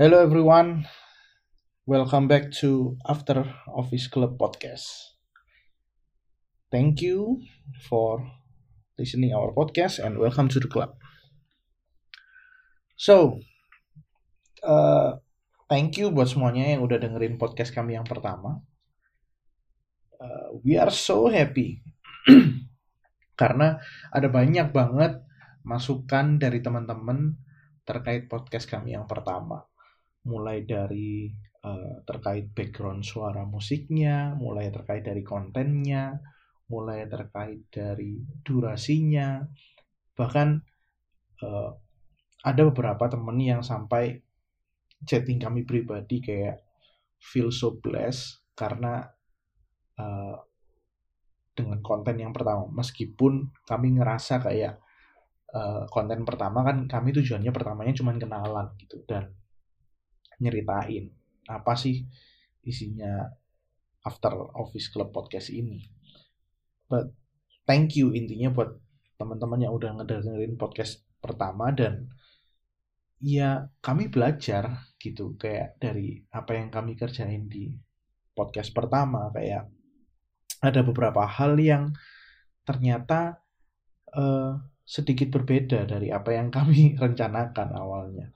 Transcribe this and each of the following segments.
Hello everyone, welcome back to After Office Club podcast. Thank you for listening our podcast and welcome to the club. So, uh, thank you buat semuanya yang udah dengerin podcast kami yang pertama. Uh, we are so happy karena ada banyak banget masukan dari teman-teman terkait podcast kami yang pertama mulai dari uh, terkait background suara musiknya, mulai terkait dari kontennya, mulai terkait dari durasinya, bahkan uh, ada beberapa temen yang sampai chatting kami pribadi kayak feel so blessed karena uh, dengan konten yang pertama meskipun kami ngerasa kayak uh, konten pertama kan kami tujuannya pertamanya cuma kenalan gitu dan nyeritain apa sih isinya After Office Club podcast ini. But thank you intinya buat teman-teman yang udah ngedengerin podcast pertama dan ya kami belajar gitu kayak dari apa yang kami kerjain di podcast pertama kayak ada beberapa hal yang ternyata uh, sedikit berbeda dari apa yang kami rencanakan awalnya.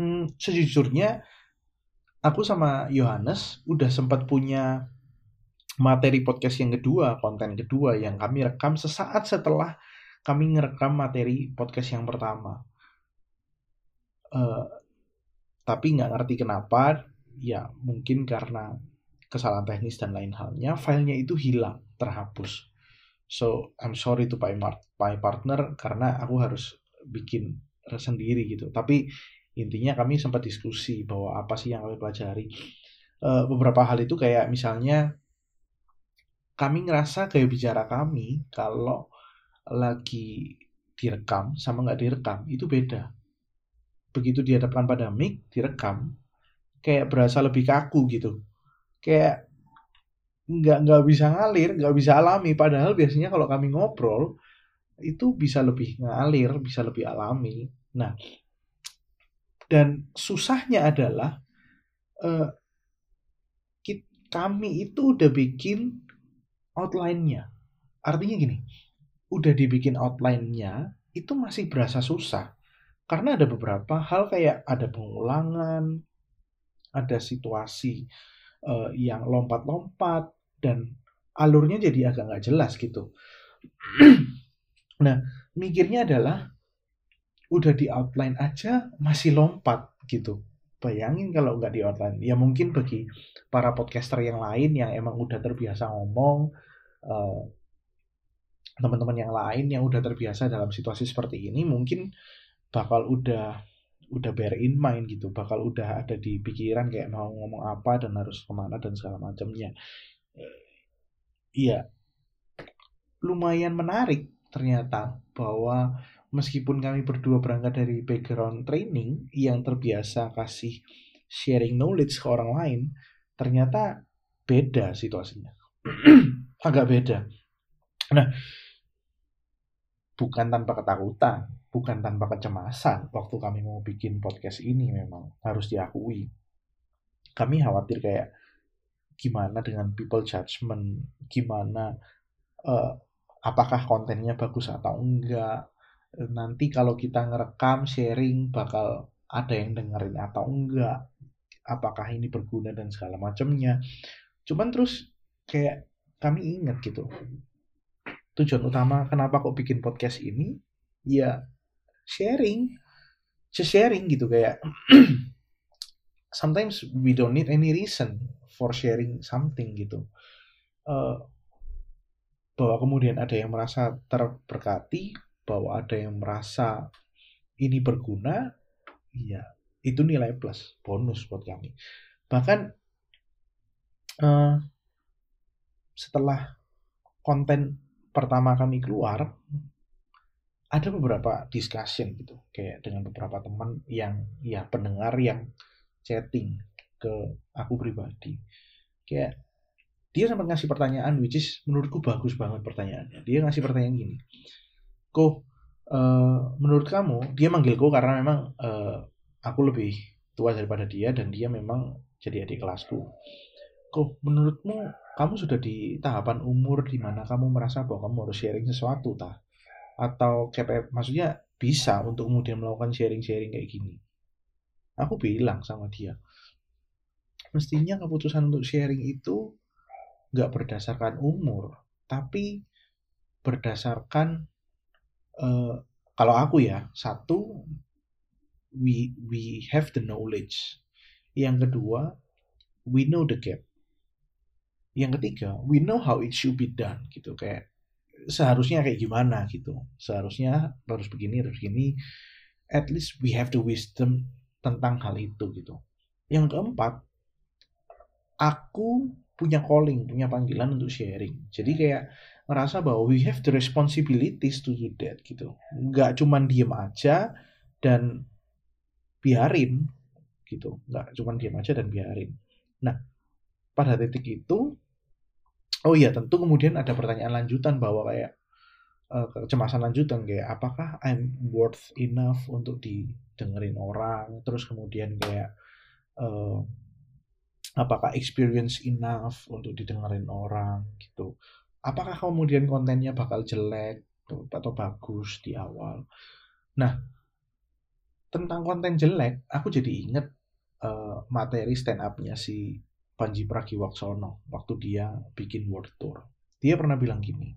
Hmm, sejujurnya aku sama Yohanes udah sempat punya materi podcast yang kedua, konten kedua yang kami rekam sesaat setelah kami ngerekam materi podcast yang pertama. Uh, tapi nggak ngerti kenapa, ya mungkin karena kesalahan teknis dan lain halnya, filenya itu hilang, terhapus. So I'm sorry to my, my partner karena aku harus bikin sendiri gitu. Tapi intinya kami sempat diskusi bahwa apa sih yang kami pelajari. Uh, beberapa hal itu kayak misalnya kami ngerasa kayak bicara kami kalau lagi direkam sama nggak direkam itu beda. Begitu dihadapkan pada mic direkam kayak berasa lebih kaku gitu. Kayak nggak nggak bisa ngalir nggak bisa alami. Padahal biasanya kalau kami ngobrol itu bisa lebih ngalir bisa lebih alami. Nah dan susahnya adalah uh, kami itu udah bikin outline-nya. Artinya gini, udah dibikin outline-nya itu masih berasa susah. Karena ada beberapa hal kayak ada pengulangan, ada situasi uh, yang lompat-lompat, dan alurnya jadi agak nggak jelas gitu. nah, mikirnya adalah udah di outline aja masih lompat gitu. Bayangin kalau nggak di outline. Ya mungkin bagi para podcaster yang lain yang emang udah terbiasa ngomong, uh, teman-teman yang lain yang udah terbiasa dalam situasi seperti ini mungkin bakal udah udah bear in mind gitu, bakal udah ada di pikiran kayak mau ngomong apa dan harus ke mana dan segala macamnya. Iya, lumayan menarik ternyata bahwa meskipun kami berdua berangkat dari background training yang terbiasa kasih sharing knowledge ke orang lain, ternyata beda situasinya. Agak beda. Nah, bukan tanpa ketakutan, bukan tanpa kecemasan waktu kami mau bikin podcast ini memang harus diakui. Kami khawatir kayak gimana dengan people judgment, gimana uh, apakah kontennya bagus atau enggak, nanti kalau kita ngerekam sharing bakal ada yang dengerin atau enggak apakah ini berguna dan segala macamnya. Cuman terus kayak kami ingat gitu tujuan utama kenapa kok bikin podcast ini ya sharing sharing gitu kayak sometimes we don't need any reason for sharing something gitu. Uh, bahwa kemudian ada yang merasa terberkati bahwa ada yang merasa ini berguna, ya itu nilai plus, bonus buat kami. Bahkan uh, setelah konten pertama kami keluar, ada beberapa discussion gitu, kayak dengan beberapa teman yang ya pendengar yang chatting ke aku pribadi, kayak dia sempat ngasih pertanyaan which is menurutku bagus banget pertanyaannya. Dia ngasih pertanyaan gini, Ko, uh, menurut kamu dia manggilku karena memang uh, aku lebih tua daripada dia dan dia memang jadi adik kelasku. Kok menurutmu kamu sudah di tahapan umur di mana kamu merasa bahwa kamu harus sharing sesuatu tah? Atau kayak maksudnya bisa untuk kemudian melakukan sharing-sharing kayak gini? Aku bilang sama dia mestinya keputusan untuk sharing itu nggak berdasarkan umur tapi berdasarkan uh, kalau aku ya satu we we have the knowledge. Yang kedua we know the gap. Yang ketiga we know how it should be done gitu. Kayak seharusnya kayak gimana gitu. Seharusnya harus begini harus begini. At least we have the wisdom tentang hal itu gitu. Yang keempat aku punya calling punya panggilan untuk sharing. Jadi kayak ngerasa bahwa we have the responsibilities to do that gitu. Nggak cuman diem aja dan biarin gitu. Nggak cuman diem aja dan biarin. Nah pada titik itu oh iya tentu kemudian ada pertanyaan lanjutan bahwa kayak uh, kecemasan lanjutan kayak apakah I'm worth enough untuk didengerin orang? Terus kemudian kayak uh, apakah experience enough untuk didengerin orang gitu apakah kemudian kontennya bakal jelek atau bagus di awal nah tentang konten jelek aku jadi inget uh, materi stand up-nya si Panji Pragiwaksono waktu dia bikin world tour. Dia pernah bilang gini,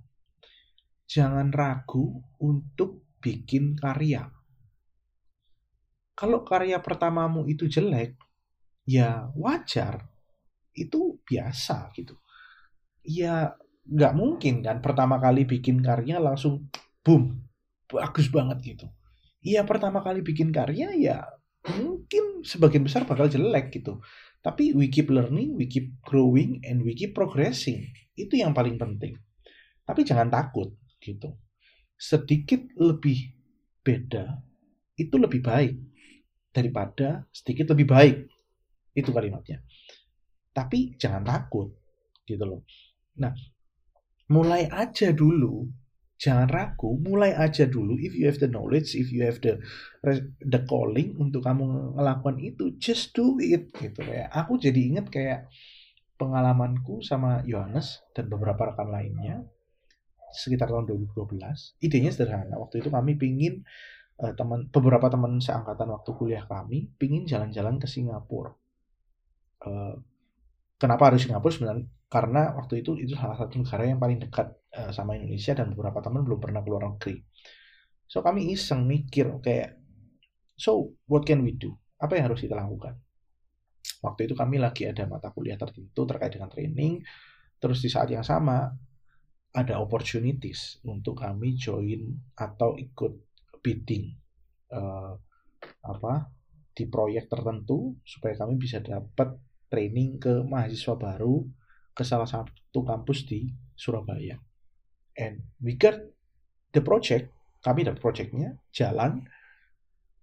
jangan ragu untuk bikin karya. Kalau karya pertamamu itu jelek, ya wajar. Itu biasa gitu. Ya nggak mungkin kan pertama kali bikin karya langsung boom, bagus banget gitu. Iya pertama kali bikin karya ya mungkin sebagian besar bakal jelek gitu. Tapi we keep learning, we keep growing, and we keep progressing. Itu yang paling penting. Tapi jangan takut gitu. Sedikit lebih beda itu lebih baik daripada sedikit lebih baik. Itu kalimatnya. Tapi jangan takut gitu loh. Nah, mulai aja dulu jangan ragu, mulai aja dulu. If you have the knowledge, if you have the the calling untuk kamu ngelakukan itu, just do it gitu ya. Aku jadi inget kayak pengalamanku sama Yohanes dan beberapa rekan lainnya sekitar tahun 2012. Idenya sederhana. Waktu itu kami pingin uh, teman beberapa teman seangkatan waktu kuliah kami pingin jalan-jalan ke Singapura. Uh, kenapa harus Singapura sebenarnya? Karena waktu itu itu salah satu negara yang paling dekat Eh, sama Indonesia dan beberapa teman belum pernah keluar negeri. So kami iseng mikir kayak so what can we do? Apa yang harus kita lakukan? Waktu itu kami lagi ada mata kuliah tertentu terkait dengan training. Terus di saat yang sama ada opportunities untuk kami join atau ikut bidding uh, apa di proyek tertentu supaya kami bisa dapat training ke mahasiswa baru ke salah satu kampus di Surabaya. And we got the project kami dapat projectnya jalan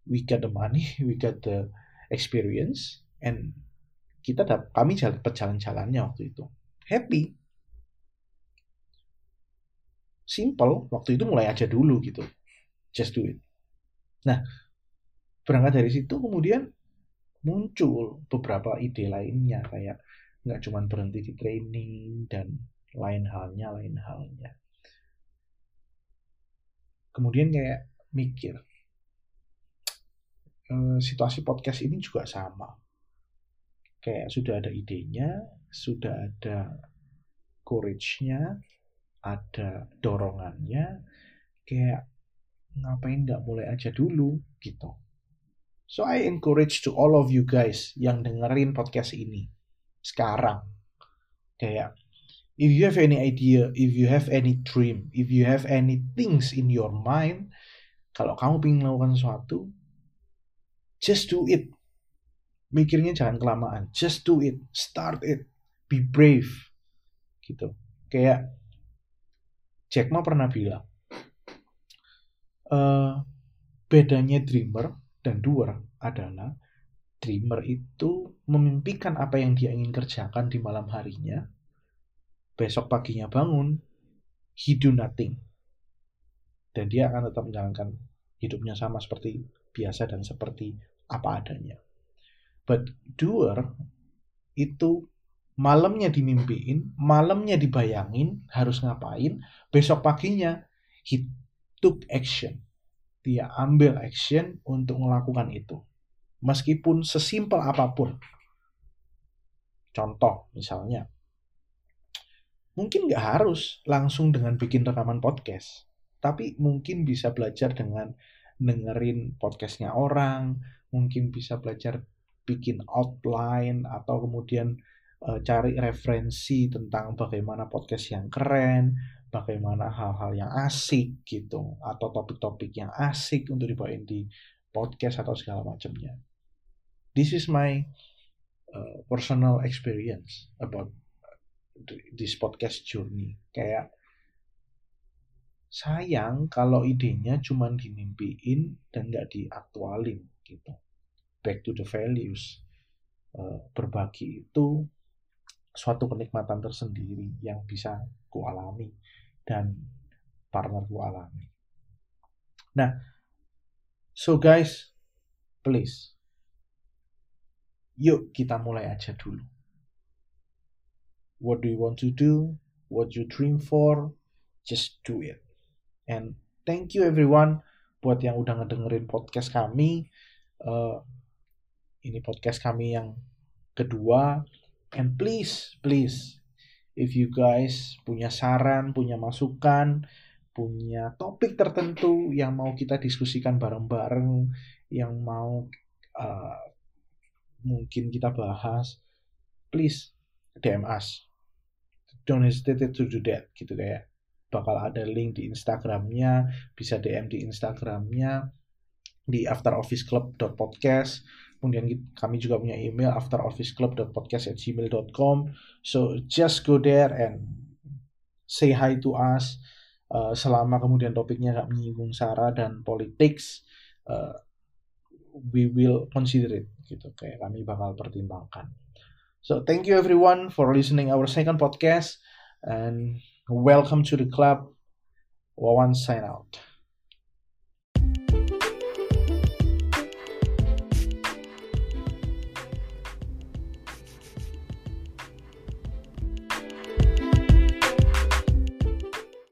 we got the money we got the experience and kita dapat kami dapat jalan-jalannya waktu itu. Happy. Simple waktu itu mulai aja dulu gitu. Just do it. Nah berangkat dari situ kemudian muncul beberapa ide lainnya kayak nggak cuma berhenti di training dan lain halnya lain halnya. Kemudian kayak mikir e, situasi podcast ini juga sama. Kayak sudah ada idenya sudah ada courage-nya ada dorongannya kayak ngapain nggak mulai aja dulu gitu so I encourage to all of you guys yang dengerin podcast ini sekarang. Kayak if you have any idea, if you have any dream, if you have any things in your mind, kalau kamu ingin melakukan sesuatu, just do it. Mikirnya jangan kelamaan, just do it, start it, be brave, gitu. Kayak Jack Ma pernah bilang, uh, bedanya dreamer dan doer adalah dreamer itu memimpikan apa yang dia ingin kerjakan di malam harinya, besok paginya bangun, he do nothing. Dan dia akan tetap menjalankan hidupnya sama seperti biasa dan seperti apa adanya. but doer itu malamnya dimimpiin, malamnya dibayangin harus ngapain, besok paginya he took action. Dia ambil action untuk melakukan itu. Meskipun sesimpel apa pun. Contoh misalnya, mungkin nggak harus langsung dengan bikin rekaman podcast. Tapi mungkin bisa belajar dengan dengerin podcastnya orang, mungkin bisa belajar bikin outline atau kemudian uh, cari referensi tentang bagaimana podcast yang keren, bagaimana hal-hal yang asik gitu, atau topik-topik yang asik untuk dibawain di podcast atau segala macamnya. This is my uh, personal experience about this podcast journey. Kayak sayang kalau idenya cuma dimimpiin dan nggak diaktualin gitu. Back to the values. Uh, berbagi itu suatu kenikmatan tersendiri yang bisa kualami dan partner alami. Nah, so guys, please, yuk kita mulai aja dulu. What do you want to do? What you dream for? Just do it. And thank you everyone buat yang udah ngedengerin podcast kami. Uh, ini podcast kami yang kedua And please, please, if you guys punya saran, punya masukan, punya topik tertentu yang mau kita diskusikan bareng-bareng, yang mau uh, mungkin kita bahas, please DM us. Don't hesitate to do that, gitu kayak bakal ada link di Instagramnya, bisa DM di Instagramnya di afterofficeclub.podcast Kemudian kami juga punya email afterofficeclub.podcast@gmail.com. So just go there and say hi to us. Uh, selama kemudian topiknya nggak menyinggung sara dan politics, uh, we will consider it. Gitu, kayak kami bakal pertimbangkan. So thank you everyone for listening our second podcast and welcome to the club. Wawan sign out.